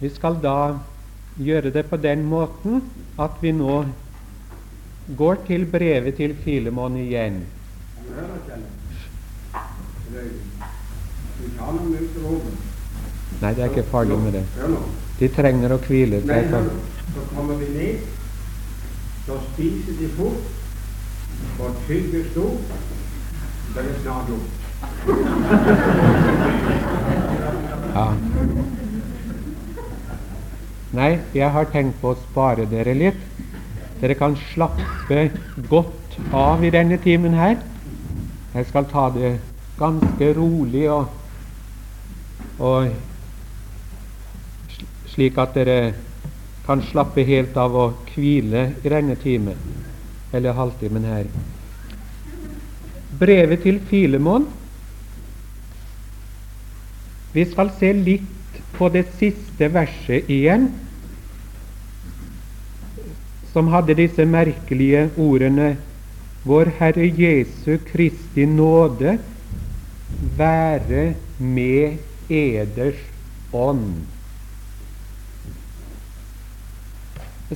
Vi skal da gjøre det på den måten at vi nå går til brevet til Filemon igjen. Nei, det er ikke farlig med det. De trenger å hvile. Nei, så, så kommer vi ned, så spiser de fort, og tygger stort, da er det snart gjort. Ja. Nei, jeg har tenkt på å spare dere litt. Dere kan slappe godt av i denne timen her. Jeg skal ta det ganske rolig og, og slik at dere kan slappe helt av og hvile i denne timen, eller halvtimen her. Brevet til Filemon vi skal se litt på det siste verset igjen, som hadde disse merkelige ordene Vår Herre Jesu Kristi nåde være med eders ånd.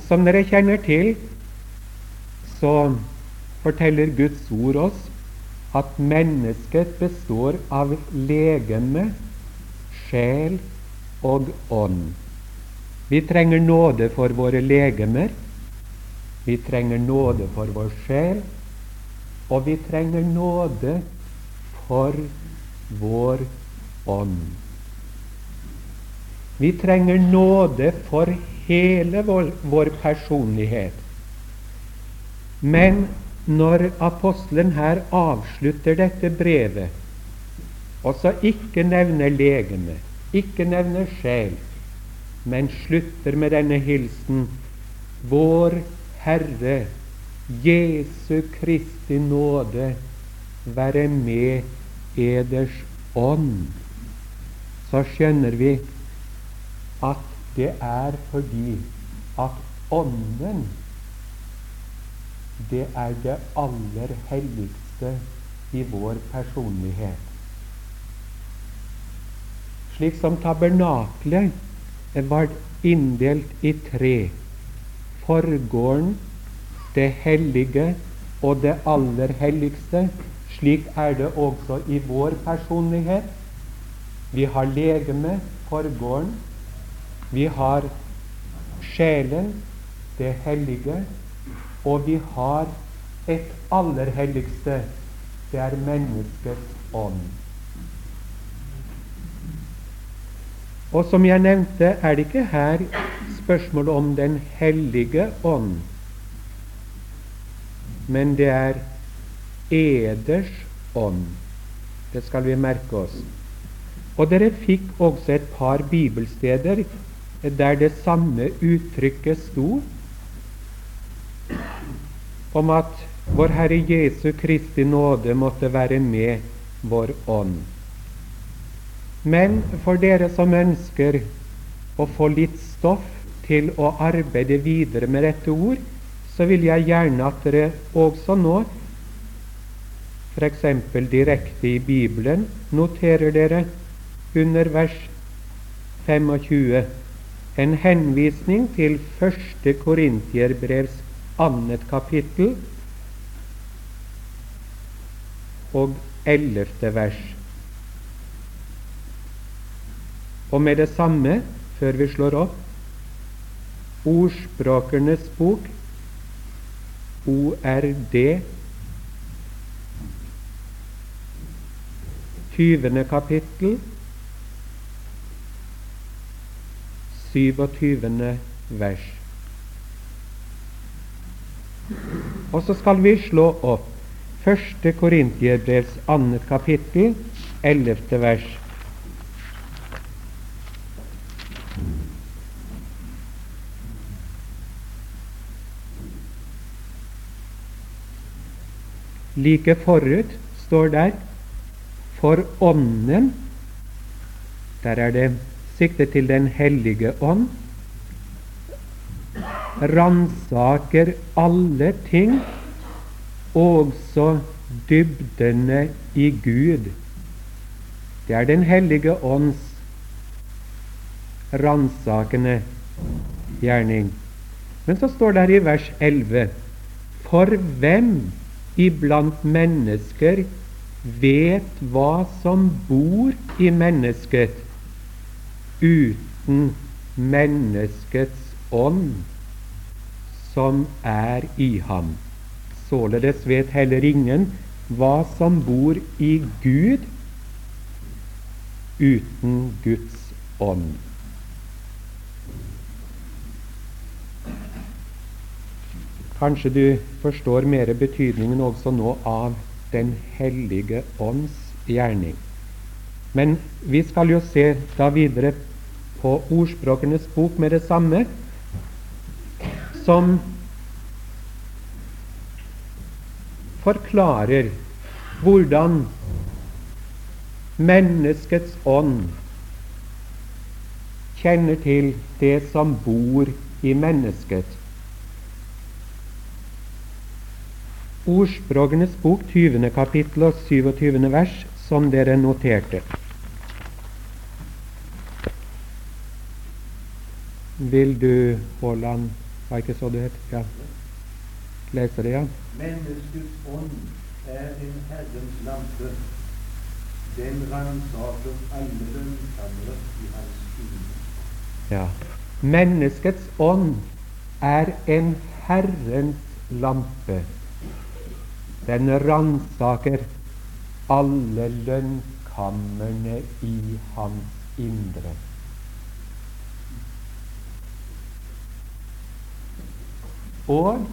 Som dere kjenner til, så forteller Guds ord oss at mennesket består av legeme, sjel og ånd. Vi trenger nåde for våre legemer, vi trenger nåde for vår sjel, og vi trenger nåde for vår ånd. Vi trenger nåde for hele vår, vår personlighet. Men når apostelen her avslutter dette brevet og så ikke nevner legeme, ikke nevner sjel, men slutter med denne hilsen. Vår Herre Jesu Kristi nåde være med eders ånd, så skjønner vi at det er fordi at Ånden, det er det aller helligste i vår personlighet slik som tabernaklet var inndelt i tre. Forgården, det hellige og det aller helligste. Slik er det også i vår personlighet. Vi har legeme, forgården. Vi har sjelen, det hellige. Og vi har et aller helligste. Det er menneskets ånd. Og som jeg nevnte, er det ikke her spørsmål om Den hellige ånd, men det er eders ånd. Det skal vi merke oss. Og dere fikk også et par bibelsteder der det samme uttrykket sto om at vår Herre Jesu Kristi nåde måtte være med vår ånd. Men for dere som ønsker å få litt stoff til å arbeide videre med dette ord, så vil jeg gjerne at dere også nå, f.eks. direkte i Bibelen, noterer dere under vers 25 en henvisning til første Korintierbrevs annet kapittel og ellevte vers. Og med det samme, før vi slår opp, Ordspråkernes bok, ORD, 20. kapittel, 27. vers. Og så skal vi slå opp første Korintierbrevs annet kapittel, 11. vers. Like forut står der for Ånden. Der er det sikte til Den hellige ånd. Ransaker alle ting, også dybdene i Gud. Det er Den hellige ånds ransakende gjerning. Men så står det her i vers 11 For hvem iblant mennesker vet hva som bor i mennesket uten menneskets ånd som er i ham. Således vet heller ingen hva som bor i Gud uten Guds ånd. Kanskje du forstår mer betydningen også nå av Den hellige ånds gjerning. Men vi skal jo se da videre på Ordspråkenes bok med det samme, som forklarer hvordan menneskets ånd kjenner til det som bor i mennesket. Ordspråkenes bok, 20. kapittel og 27. vers, som dere noterte. Vil du, Haaland, var ikke så du het? Ja. Lese det, ja. Menneskets ånd er en Herrens lampe. Den ransaker alle lønnkamre i hans inne. ja. Menneskets ånd er en Herrens lampe. Den ransaker alle lønnkamrene i hans indre. Og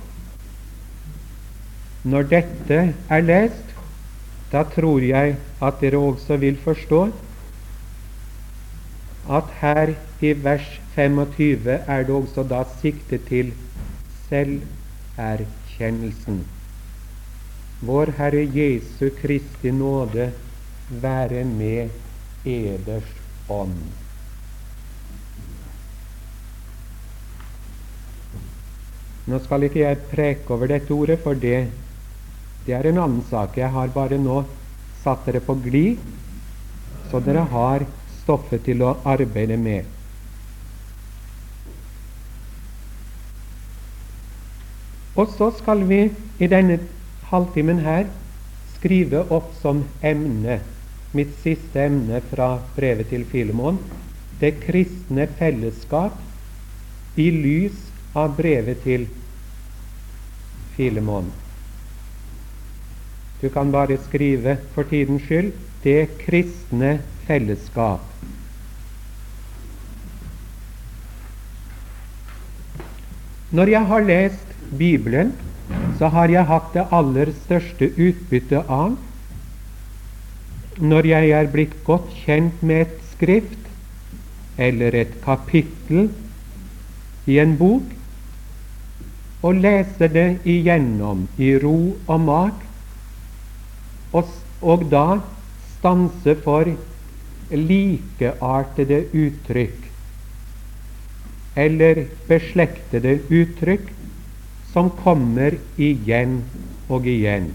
når dette er lest, da tror jeg at dere også vil forstå at her i vers 25 er det også da sikte til selverkjennelsen. Vår Herre Jesu Kristi nåde være med eders ånd. Nå skal ikke jeg preke over dette ordet, for det, det er en annen sak. Jeg har bare nå satt dere på glid, så dere har stoffet til å arbeide med. Og så skal vi i denne halvtimen her skrive opp som emne, mitt siste emne fra brevet til Filemon, det kristne fellesskap i lys av brevet til Filemon. Du kan bare skrive for tidens skyld 'Det kristne fellesskap'. Når jeg har lest Bibelen, så har jeg hatt det aller største utbytte av når jeg er blitt godt kjent med et skrift eller et kapittel i en bok, og lese det igjennom i ro og mak, og, og da stanse for likeartede uttrykk eller beslektede uttrykk som kommer igjen og igjen.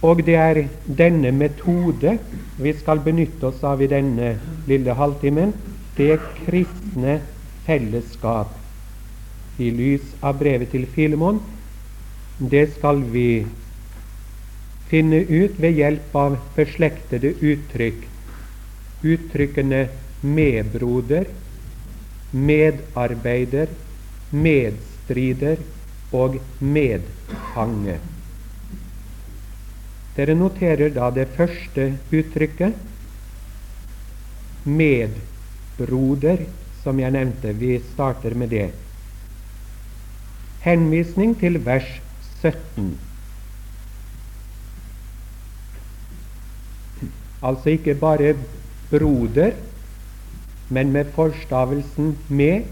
Og det er denne metode vi skal benytte oss av i denne lille halvtimen. Det kristne fellesskap i lys av brevet til Filemon. Det skal vi finne ut ved hjelp av beslektede uttrykk. Uttrykkene medbroder, medarbeider, medstrider og medfange. Dere noterer da det første uttrykket, medbroder, som jeg nevnte. Vi starter med det. Henvisning til vers 17. Altså ikke bare broder, men med forstavelsen med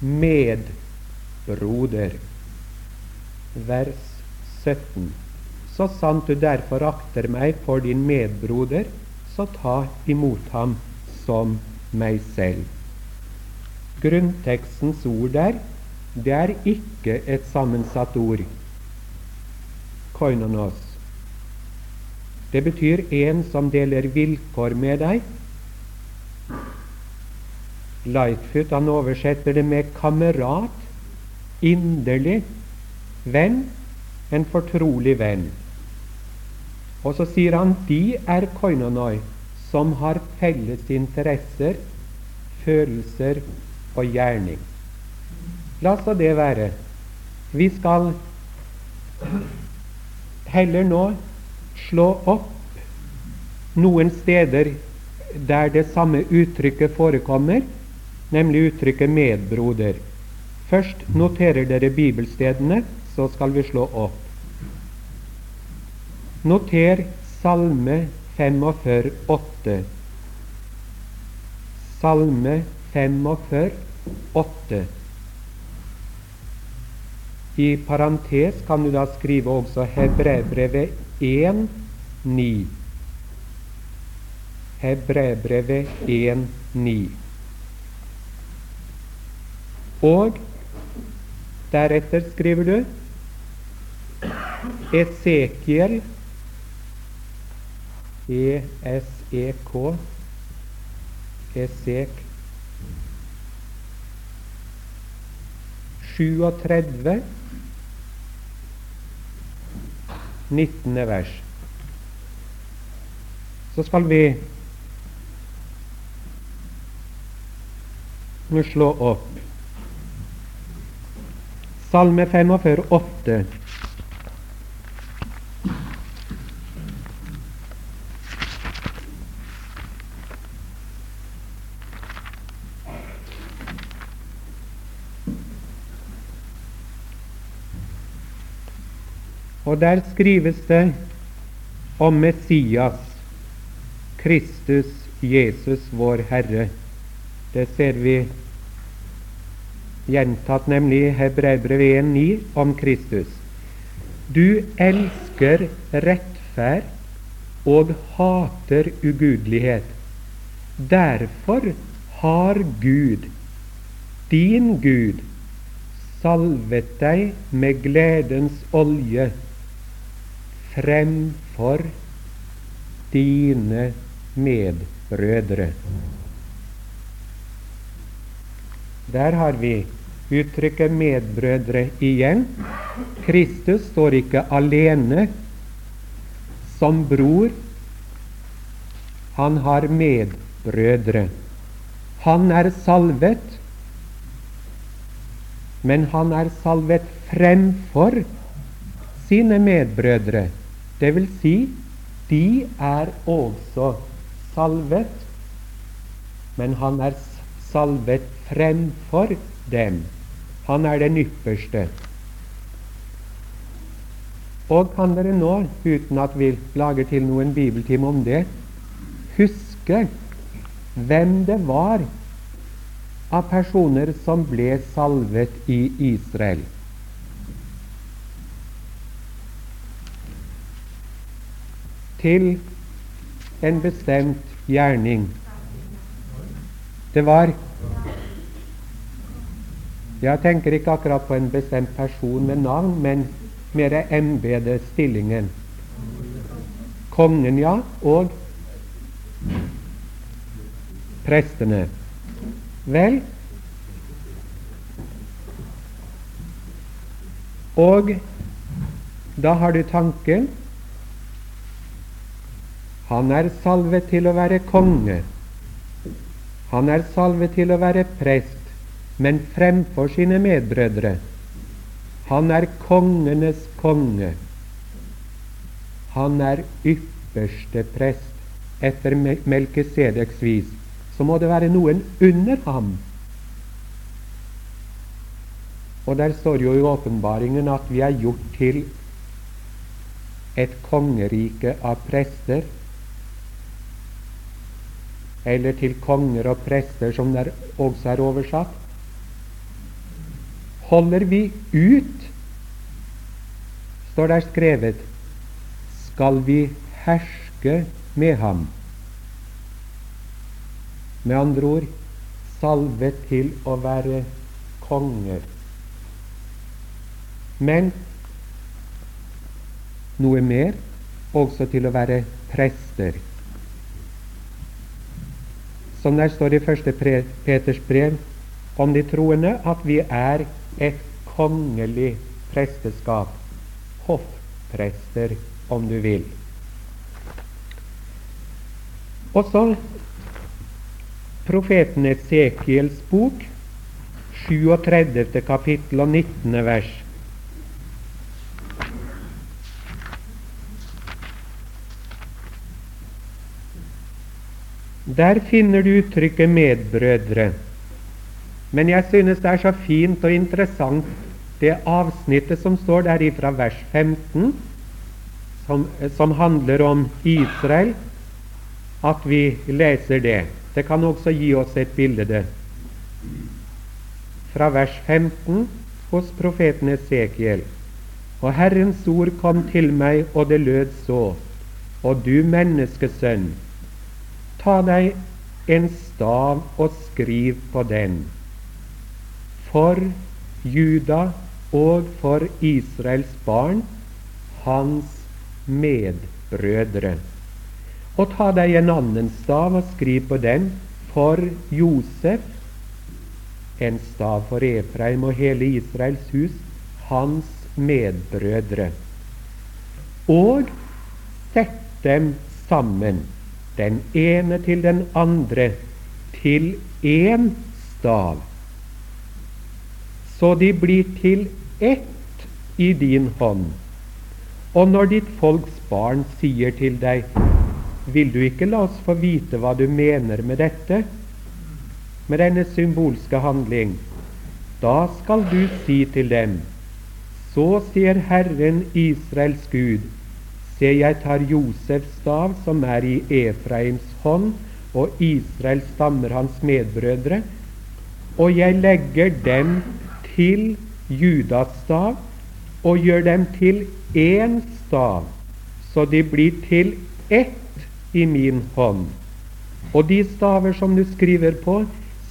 medbroder. Vers 17. Så sant du derfor akter meg for din medbroder, så ta imot ham som meg selv. Grunntekstens ord der, det er ikke et sammensatt ord. Koinonos. Det betyr en som deler vilkår med deg, Lightfoot han oversetter det med kamerat, inderlig venn, en fortrolig venn. Og så sier han de er koinonoi, som har felles interesser, følelser og gjerning. La så det være. Vi skal heller nå slå opp noen steder der det samme uttrykket forekommer, nemlig uttrykket 'medbroder'. Først noterer dere bibelstedene, så skal vi slå opp. Noter Salme 45, 8. Salme 45, 8. I parentes kan du da skrive også Hebrebrevet 1, 9. Hebrebrevet 1, 9. Og deretter skriver du Esekiel E-S-E-K Esek 37 19. vers. Så skal vi nå slå opp Salme 45, 8. Og der skrives det om Messias, Kristus Jesus vår Herre. Det ser vi gjentatt nemlig i Hebreerbrevet 1,9 om Kristus. Du elsker rettferd og hater ugudelighet. Derfor har Gud, din Gud, salvet deg med gledens olje fremfor dine medbrødre. Der har vi uttrykket 'medbrødre' igjen. Kristus står ikke alene som bror. Han har medbrødre. Han er salvet, men han er salvet fremfor sine medbrødre. Det vil si, de er også salvet, men han er salvet fremfor dem. Han er den ypperste. Og kan dere nå, uten at vi lager til noen bibeltime om det, huske hvem det var av personer som ble salvet i Israel? Til en bestemt gjerning. Det var Jeg tenker ikke akkurat på en bestemt person med navn, men mer embetet, stillingen. Kongen, ja, og prestene. Vel, og da har du tanken Han er salvet til å være konge. Han er salvet til å være prest, men fremfor sine medbrødre. Han er kongenes konge. Han er ypperste prest etter Melkesedeks vis. Så må det være noen under ham. Og der står jo i åpenbaringen at vi er gjort til et kongerike av prester eller til konger og prester, som der også er oversatt. Holder vi ut, står der skrevet, skal vi herske med ham. Med andre ord salvet til å være konger. Men noe mer også til å være prester som der står i første Peters brev om de troende, at vi er et kongelig presteskap. Hoffprester, om du vil. Og så profeten Esekiels bok, 37. kapittel og 19. vers. Der finner du uttrykket 'medbrødre'. Men jeg synes det er så fint og interessant det avsnittet som står der ifra vers 15, som, som handler om Israel, at vi leser det. Det kan også gi oss et bilde. Fra vers 15 hos profeten Esekiel. Og Herrens ord kom til meg, og det lød så. Og du menneskesønn, ta deg en stav og skriv på den. For Juda og for Israels barn, hans medbrødre. Og ta deg en annen stav og skriv på den for Josef, en stav for Efraim og hele Israels hus, hans medbrødre. Og sett dem sammen, den ene til den andre, til én stav, så de blir til ett i din hånd. Og når ditt folks barn sier til deg vil du ikke la oss få vite hva du mener med dette, med denne symbolske handling? Da skal du si til dem, så sier Herren Israels Gud, se, jeg tar Josefs stav, som er i Efraims hånd, og Israel stammer hans medbrødre, og jeg legger dem til Judas stav, og gjør dem til én stav, så de blir til ett i min hånd. Og de staver som du skriver på,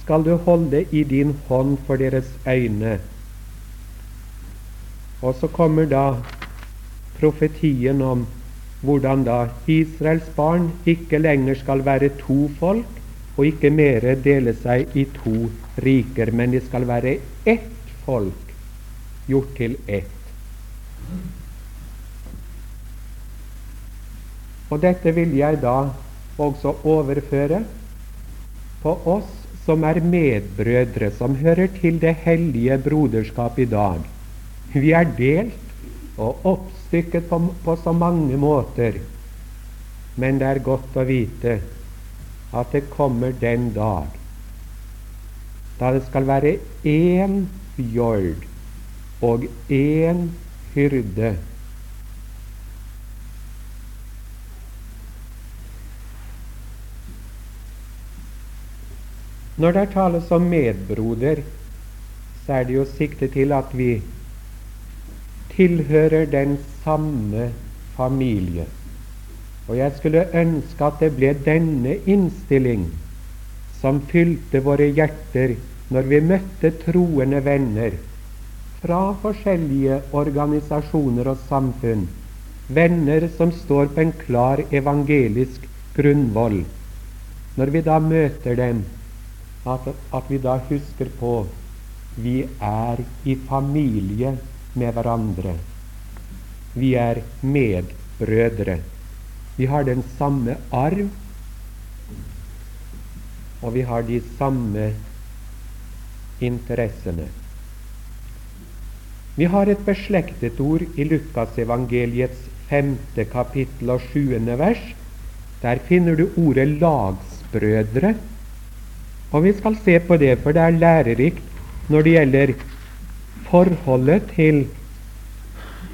skal du holde i din hånd for deres øyne. Og så kommer da profetien om hvordan da Israels barn ikke lenger skal være to folk, og ikke mere dele seg i to riker, men de skal være ett folk, gjort til ett. Og dette vil jeg da også overføre på oss som er medbrødre, som hører til det hellige broderskap i dag. Vi er delt og oppstykket på, på så mange måter, men det er godt å vite at det kommer den dag da det skal være én jord og én hyrde Når det tales om medbroder, så er det jo sikte til at vi tilhører den samme familie. Og jeg skulle ønske at det ble denne innstilling som fylte våre hjerter når vi møtte troende venner fra forskjellige organisasjoner og samfunn, venner som står på en klar evangelisk grunnvoll. Når vi da møter dem, at, at vi da husker på vi er i familie med hverandre. Vi er medbrødre. Vi har den samme arv, og vi har de samme interessene. Vi har et beslektet ord i Lukasevangeliets femte kapittel og sjuende vers. Der finner du ordet lagsbrødre. Og vi skal se på det, for det er lærerikt når det gjelder forholdet til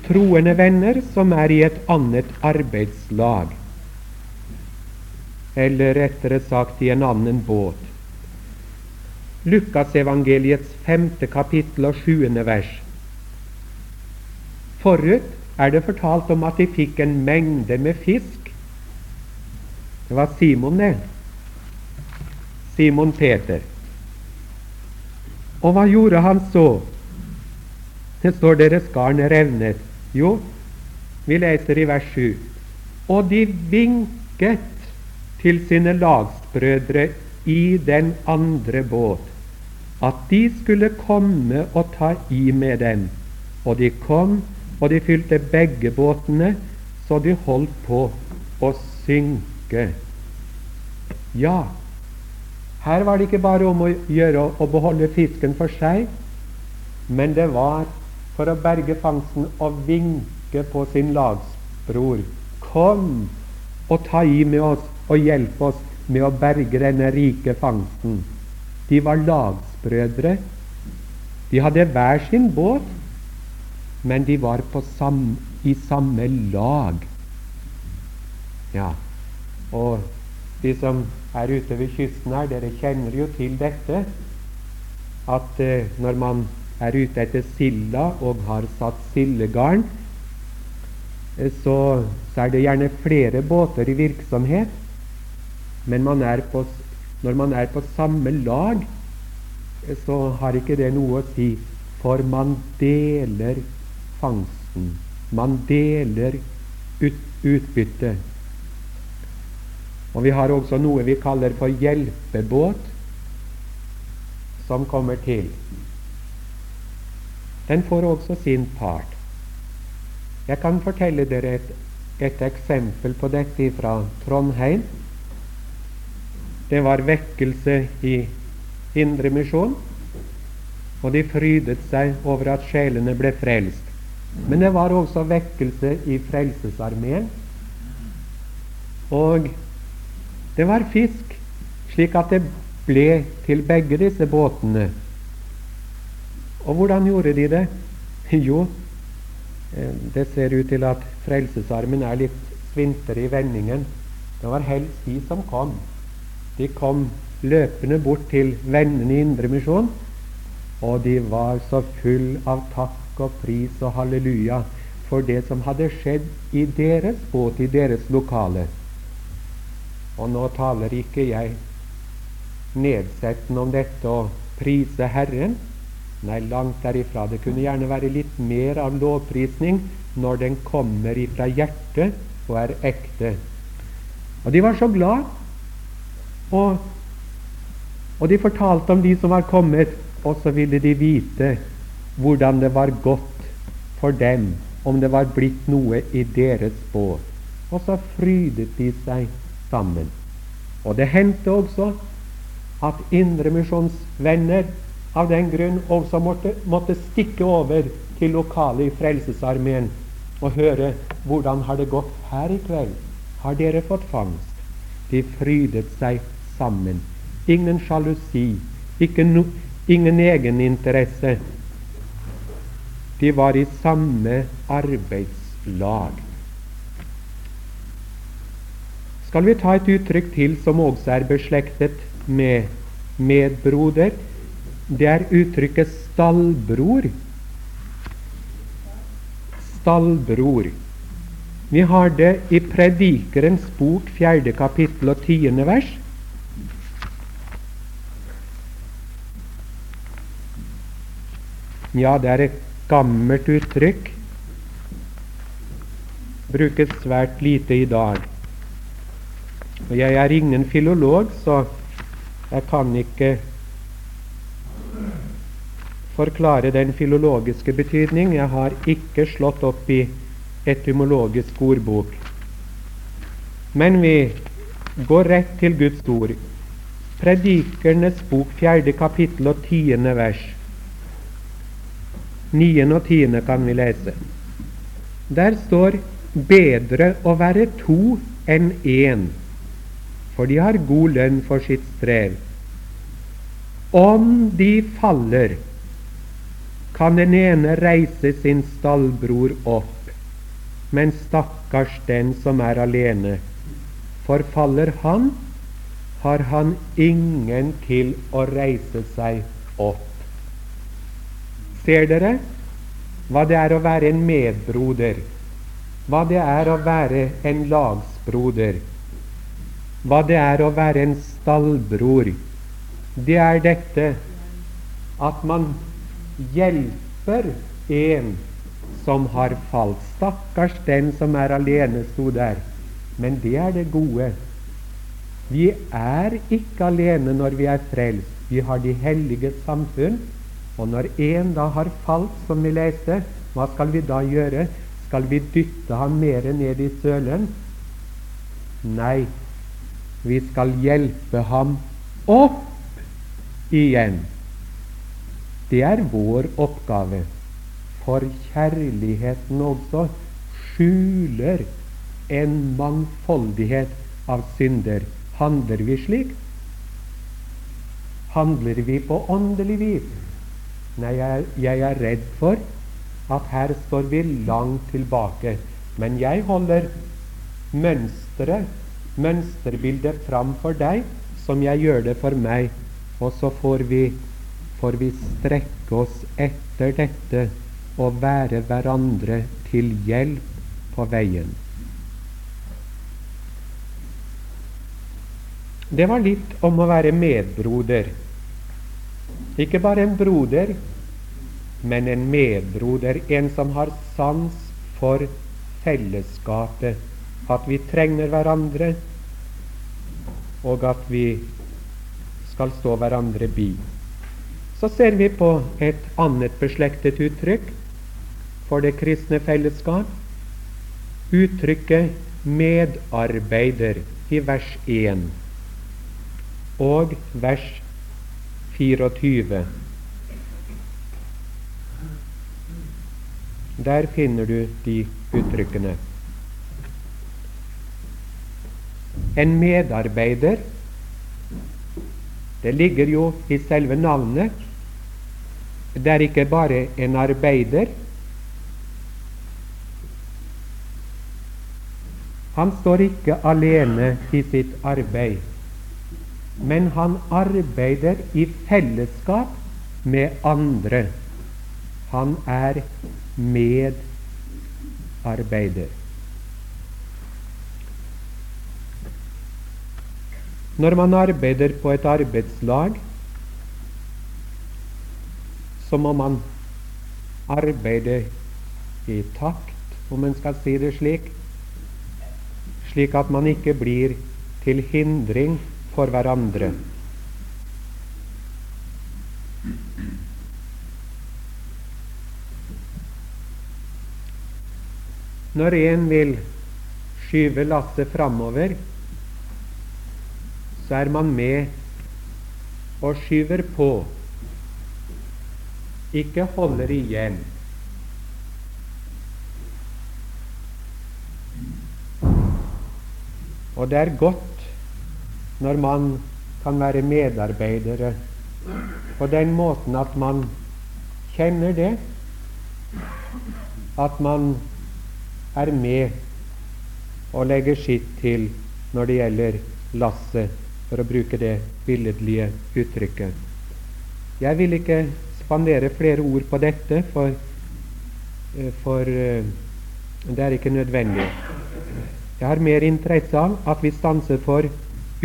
troende venner som er i et annet arbeidslag, eller rettere sagt i en annen båt. Lukasevangeliets femte kapittel og sjuende vers. Forut er det fortalt om at de fikk en mengde med fisk. Det var Simon, det. Simon Peter. Og hva gjorde han så? Det står deres garn revnet. Jo, vi leser i vers 7. Og de vinket til sine lagsbrødre i den andre båt, at de skulle komme og ta i med dem. Og de kom, og de fylte begge båtene, så de holdt på å synke. Ja, her var det ikke bare om å gjøre å beholde fisken for seg, men det var for å berge fangsten og vinke på sin lagsbror. Kom og ta i med oss og hjelp oss med å berge denne rike fangsten. De var lagsbrødre. De hadde hver sin båt, men de var sam, i samme lag. Ja, og de som er ute ved kysten her, dere kjenner jo til dette at eh, når man er ute etter silda og har satt sildegarn, eh, så, så, er det gjerne flere båter i virksomhet. Men man på, når man er på samme lag, så har ikke det noe å si, for man deler fangsten. Man deler ut, utbyttet. Og vi har også noe vi kaller for hjelpebåt, som kommer til den får også sin part. Jeg kan fortelle dere et, et eksempel på dette fra Trondheim. Det var vekkelse i Indremisjon, og de frydet seg over at sjelene ble frelst. Men det var også vekkelse i Frelsesarmeen. Og det var fisk, slik at det ble til begge disse båtene og hvordan gjorde de det? Jo, eh, det ser ut til at Frelsesarmen er litt svintere i vendingen. Det var helst de som kom. De kom løpende bort til vennene i Indremisjon, og de var så full av takk og pris og halleluja for det som hadde skjedd i deres båt, i deres lokale. Og nå taler ikke jeg nedsettende om dette og prise Herren, Nei, langt derifra. Det kunne gjerne være litt mer av lovprisning når den kommer ifra hjertet og er ekte. Og de var så glad. Og, og de fortalte om de som var kommet, og så ville de vite hvordan det var gått for dem, om det var blitt noe i deres båt. Og så frydet de seg sammen. Og det hendte også at indremisjonsvenner av den grunn også måtte, måtte stikke over til lokalet i Frelsesarmeen og høre hvordan har det gått her i kveld. Har dere fått fangst? De frydet seg sammen. Ingen sjalusi, no, ingen egeninteresse. De var i samme arbeidslag. Skal vi ta et uttrykk til som også er beslektet med medbroder? det er uttrykket stallbror. Stallbror. Vi har det i Predikerens bok, fjerde kapittel og tiende vers. Ja, det er et gammelt uttrykk. Brukes svært lite i dag. Og Jeg er ingen filolog, så jeg kan ikke forklare den filologiske betydning. Jeg har ikke slått opp i etymologisk ordbok. Men vi går rett til Guds ord. Predikernes bok, fjerde kapittel og tiende vers. Niende og tiende kan vi lese. Der står 'bedre å være to enn én', for de har god lønn for sitt strev. Om de faller, kan den ene reise sin stallbror opp, men stakkars den som er alene. For faller han, har han ingen til å reise seg opp. Ser dere hva det er å være en medbroder? Hva det er å være en lagsbroder? Hva det er å være en stallbror? Det er dette at man hjelper en som har falt. Stakkars den som er alene, sto der. Men det er det gode. Vi er ikke alene når vi er frelst. Vi har de hellige samfunn. Og når en da har falt, som vi leste, hva skal vi da gjøre? Skal vi dytte ham mer ned i sølen? Nei, vi skal hjelpe ham opp igjen. Det er vår oppgave. For kjærligheten også skjuler en mangfoldighet av synder. Handler vi slik? Handler vi på åndelig vis? Nei, jeg, jeg er redd for at her står vi langt tilbake. Men jeg holder mønsteret, mønsterbildet fram for deg, som jeg gjør det for meg. Og så får vi, får vi strekke oss etter dette og være hverandre til hjelp på veien. Det var litt om å være medbroder. Ikke bare en broder, men en medbroder. En som har sans for fellesskapet. At vi trenger hverandre, og at vi skal stå hverandre bi. Så ser vi på et annet beslektet uttrykk for det kristne fellesskap. Uttrykket 'medarbeider' i vers 1 og vers 24. Der finner du de uttrykkene. En medarbeider Det ligger jo i selve navnet. Det er ikke bare en arbeider, Han står ikke alene i sitt arbeid, men han arbeider i fellesskap med andre. Han er medarbeider. Når man arbeider på et arbeidslag, så må man arbeide i takt, om en skal si det slik, slik at man ikke blir til hindring for hverandre. Når en vil skyve lasset framover, så er man med og skyver på, ikke holder igjen. Og det er godt når man kan være medarbeidere på den måten at man kjenner det, at man er med og legger sitt til når det gjelder lasset, for å bruke det billedlige uttrykket. Jeg vil ikke spandere flere ord på dette, for, eh, for eh, det er ikke nødvendig. Jeg har mer interesse av at vi stanser for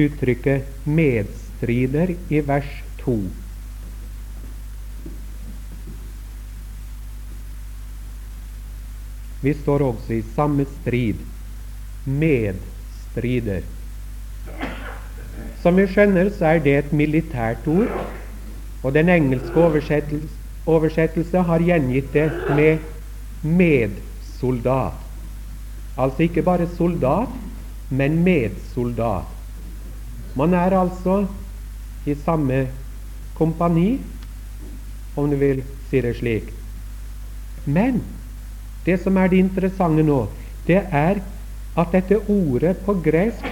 uttrykket 'medstrider' i vers 2. Vi står også i samme strid. Medstrider. Som vi skjønner, så er det et militært ord, og den engelske oversettelse, oversettelse har gjengitt det med 'medsoldat'. Altså ikke bare soldat, men medsoldat. Man er altså i samme kompani, om du vil si det slik. Men det som er det interessante nå, det er at dette ordet på gresk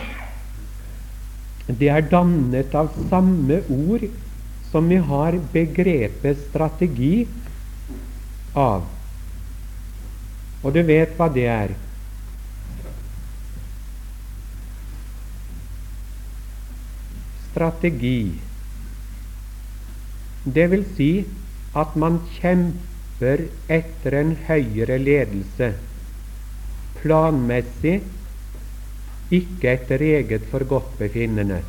det er dannet av samme ord som vi har begrepet strategi av. Og du vet hva det er. Strategi. Det vil si at man kjemper etter en høyere ledelse, planmessig, ikke etter eget forgodtbefinnende.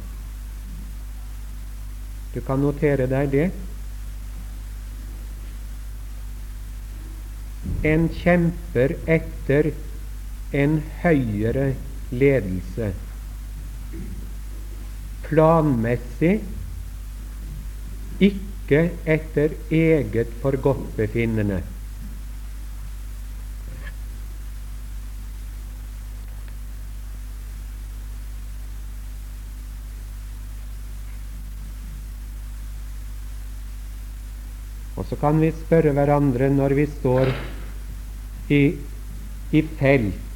Du kan notere deg det. En kjemper etter en høyere ledelse planmessig, ikke etter eget forgodtbefinnende. Og så kan vi spørre hverandre når vi står i, i felt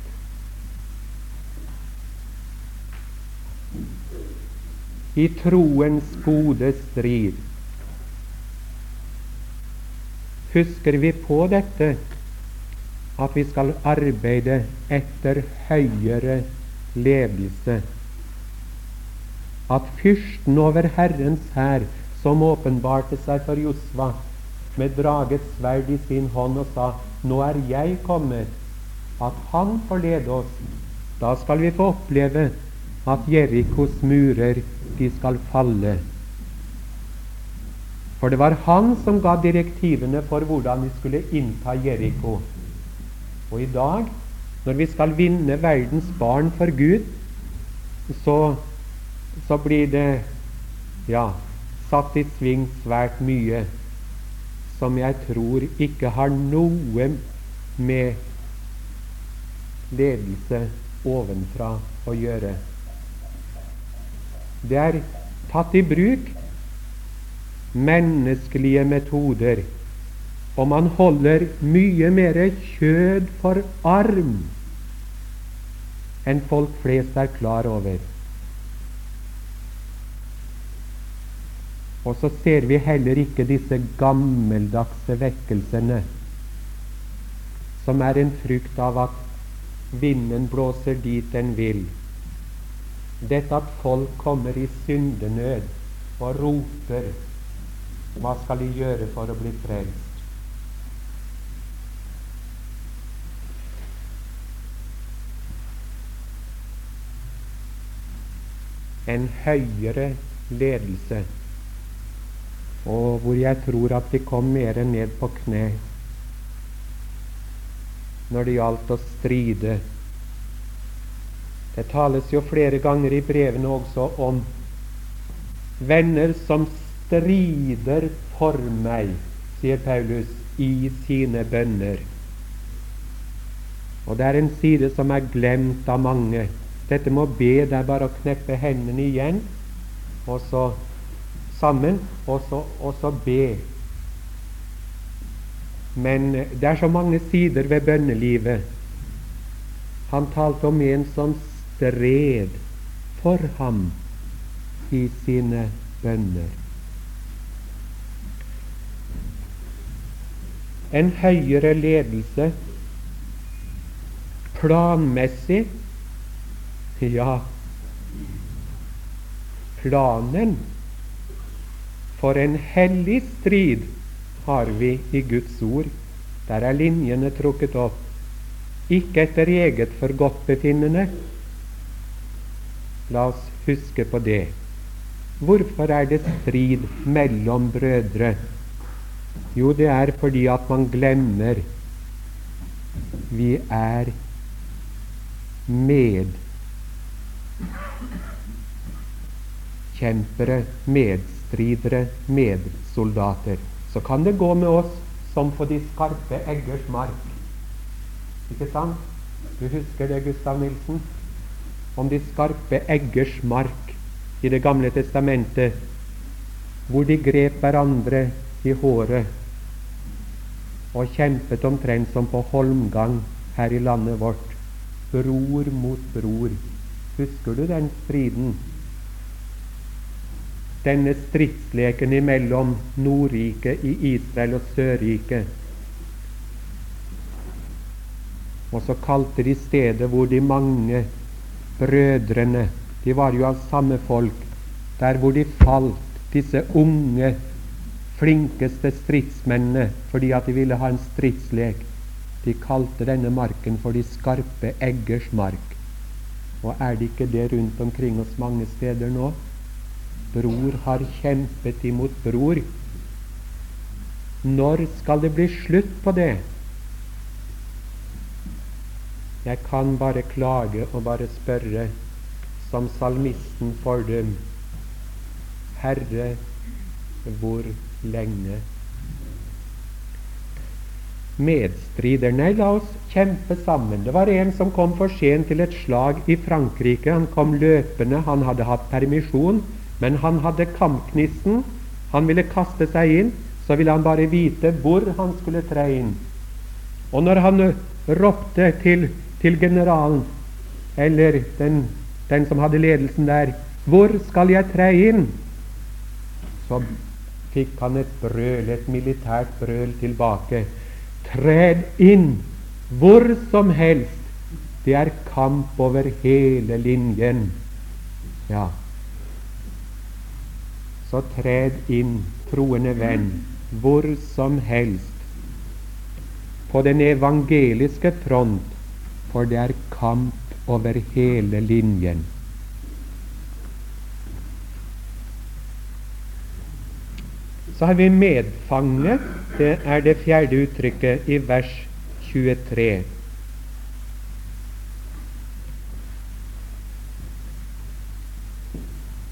i troens gode strid. Husker vi på dette at vi skal arbeide etter høyere ledelse? At fyrsten over Herrens hær, som åpenbarte seg for Josva, med dragets sverd i sin hånd og sa, 'Nå er jeg kommet', at han får lede oss. Da skal vi få oppleve at Jerikos murer, de skal falle. For det var han som ga direktivene for hvordan vi skulle innta Jeriko. Og i dag, når vi skal vinne verdens barn for Gud, så, så blir det ja, satt i sving svært mye som jeg tror ikke har noe med ledelse ovenfra å gjøre. Det er tatt i bruk menneskelige metoder, og man holder mye mer kjød for arm enn folk flest er klar over. Og så ser vi heller ikke disse gammeldagse vekkelsene, som er en frukt av at vinden blåser dit den vil. Dette at folk kommer i syndenød og roper Hva skal de gjøre for å bli frelst? En høyere ledelse og hvor jeg tror at de kom mer ned på kne når det gjaldt å stride. Det tales jo flere ganger i brevene også om venner som strider for meg, sier Paulus, i sine bønner. Og det er en side som er glemt av mange. Dette med å be, det er bare å kneppe hendene igjen, og så sammen og så, og så be. Men det er så mange sider ved bønnelivet. Han talte om en som stred for ham i sine bønner. En høyere ledelse, planmessig Ja, planen for en hellig strid har vi i Guds ord. Der er linjene trukket opp. Ikke etter eget forgodtbefinnende. La oss huske på det. Hvorfor er det strid mellom brødre? Jo, det er fordi at man glemmer vi er medkjempere, med medstridere, medsoldater. Så kan det gå med oss som på de skarpe eggers mark. Ikke sant? Du husker det, Gustav Nilsen? Om de skarpe eggers mark i Det gamle testamentet, hvor de grep hverandre i håret og kjempet omtrent som på holmgang her i landet vårt. Bror mot bror. Husker du den striden? denne stridsleken imellom Nordriket i Israel og Sørriket. Og så kalte de stedet hvor de mange brødrene De var jo av samme folk. Der hvor de falt, disse unge, flinkeste stridsmennene fordi at de ville ha en stridslek. De kalte denne marken for de skarpe eggers mark. Og er det ikke det rundt omkring oss mange steder nå? Bror har kjempet imot bror. Når skal det bli slutt på det? Jeg kan bare klage og bare spørre, som salmisten for dem. Herre, hvor lenge? Medstrider. Nei, la oss kjempe sammen. Det var en som kom for sent til et slag i Frankrike. Han kom løpende. Han hadde hatt permisjon, men han hadde kampgnisten. Han ville kaste seg inn. Så ville han bare vite hvor han skulle tre inn. Og når han ropte til, til generalen, eller den, den som hadde ledelsen der, 'Hvor skal jeg tre inn?' så fikk han et brøl, et militært brøl tilbake. Tred inn hvor som helst. Det er kamp over hele linjen. Ja. Så tred inn, troende venn, hvor som helst. På den evangeliske front, for det er kamp over hele linjen. Så har vi medfange. Det er det fjerde uttrykket i vers 23.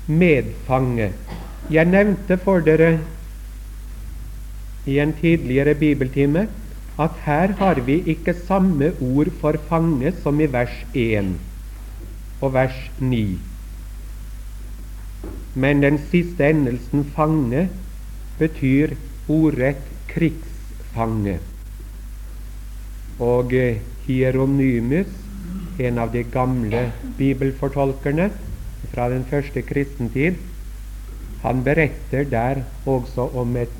Medfange. Jeg nevnte for dere i en tidligere bibeltime at her har vi ikke samme ord for fange som i vers 1 og vers 9. Men den siste endelsen fange betyr ordrett krigsfange. Og eh, Hieronymus, en av de gamle bibelfortolkerne fra den første kristentid, han beretter der også om et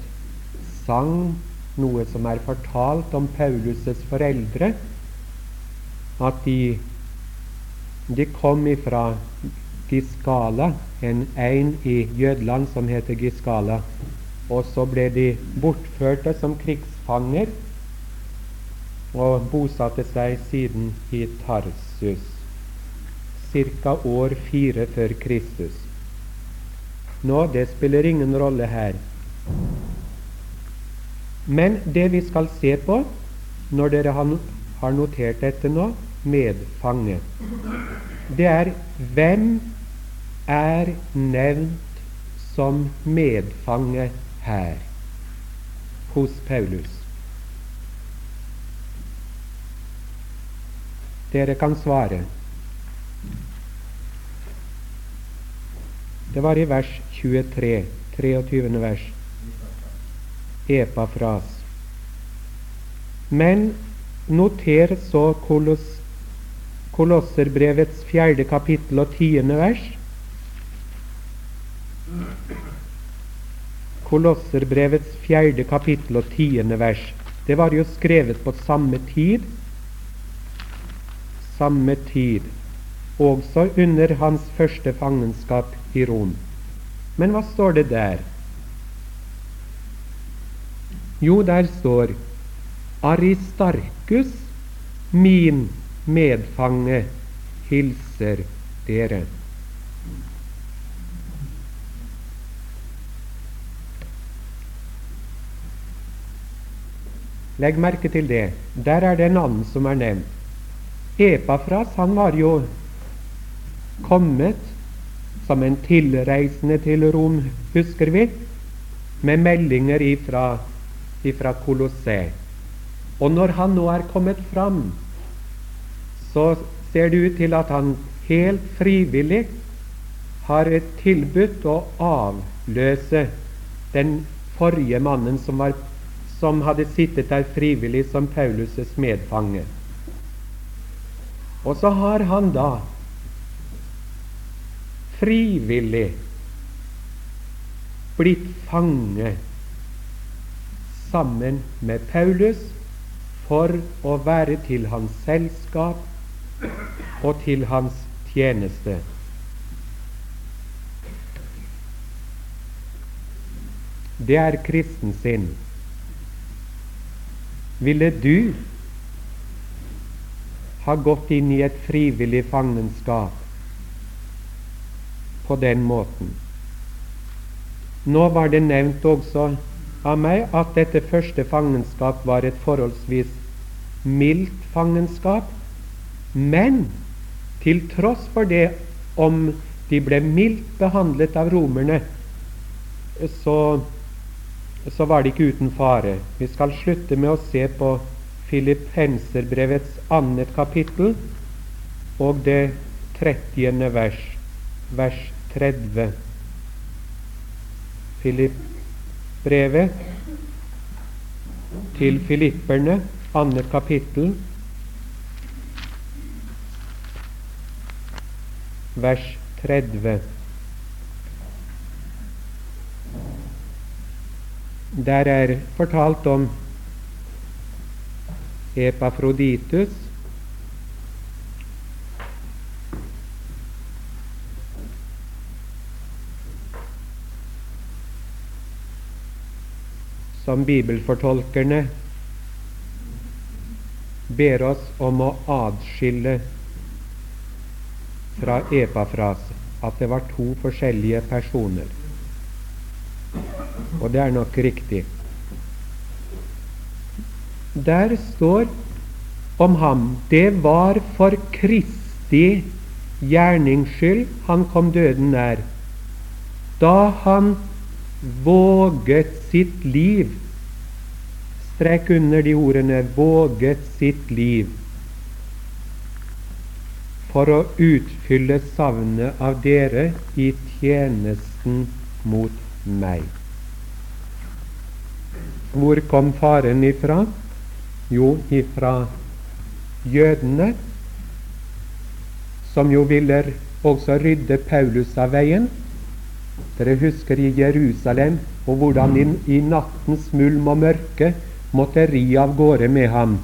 sang, noe som er fortalt om Paulus' foreldre, at de, de kom ifra Giskala, en ein i Jødland som heter Giskala, og så ble de bortførte som krigsfanger og bosatte seg siden i Tarsus, ca. år fire før Kristus. Nå, det spiller ingen rolle her. Men det vi skal se på når dere har notert dette nå, medfange, det er hvem er nevnt som medfange her hos Paulus. Dere kan svare. Det var i vers 23, 23. vers. Epafras. Men noter så Koloss, Kolosserbrevets fjerde kapittel og tiende vers. Kolosserbrevets fjerde kapittel og tiende vers. Det var jo skrevet på samme tid. Samme tid. Også under hans første fangenskap i Rom. Men hva står det der? Jo, der står Aristarkus, min medfange, hilser dere. Legg merke til det. Der er det en annen som er nevnt. Epafras han var jo kommet som en tilreisende til Rom, husker vi, med meldinger ifra, ifra Kolosseum. Og når han nå er kommet fram, så ser det ut til at han helt frivillig har tilbudt å avløse den forrige mannen som var som hadde sittet der frivillig som Paulus' medfange. Og så har han da frivillig blitt fange sammen med Paulus for å være til hans selskap og til hans tjeneste. Det er kristen sinn. Ville du ha gått inn i et frivillig fangenskap på den måten? Nå var det nevnt også av meg at dette første fangenskap var et forholdsvis mildt fangenskap. Men til tross for det, om de ble mildt behandlet av romerne, så, så var det ikke uten fare. Vi skal slutte med å se på Filippenserbrevets annet kapittel og det trettiende vers, vers 30. Filipp-brevet til filipperne, annet kapittel, vers 30. Der er fortalt om Epafroditus som bibelfortolkerne ber oss om å adskille fra Epafras, at det var to forskjellige personer. Og det er nok riktig. Der står om ham det var for Kristi gjernings skyld han kom døden nær, da han våget sitt liv. Strek under de ordene 'våget sitt liv' for å utfylle savnet av dere i tjenesten mot meg. Hvor kom faren ifra? Jo, ifra jødene, som jo ville også rydde Paulus av veien dere husker i Jerusalem og hvordan i, i nattens mulm og mørke måtte ri av gårde med ham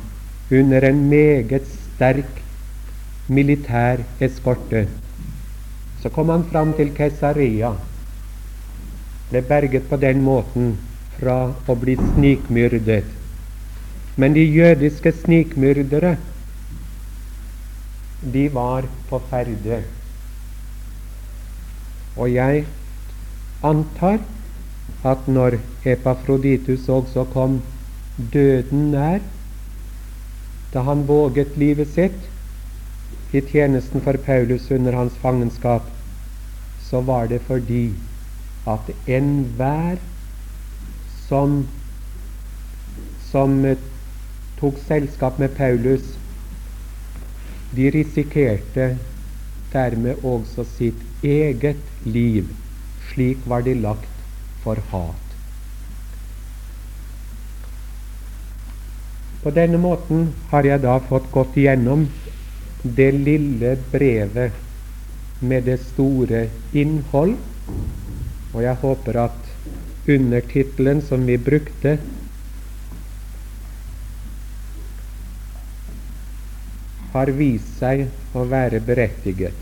under en meget sterk militær eskorte. Så kom han fram til Kesarea. ble berget på den måten fra å bli snikmyrdet. Men de jødiske snikmyrdere, de var på ferde. Og jeg antar at når Epafroditus også kom døden nær, da han våget livet sitt i tjenesten for Paulus under hans fangenskap, så var det fordi at enhver som, som tok selskap med Paulus, de risikerte dermed også sitt eget liv slik var de lagt for hat. På denne måten har jeg da fått gått igjennom det lille brevet med det store innhold, og jeg håper at undertittelen som vi brukte har vist seg å være berettiget.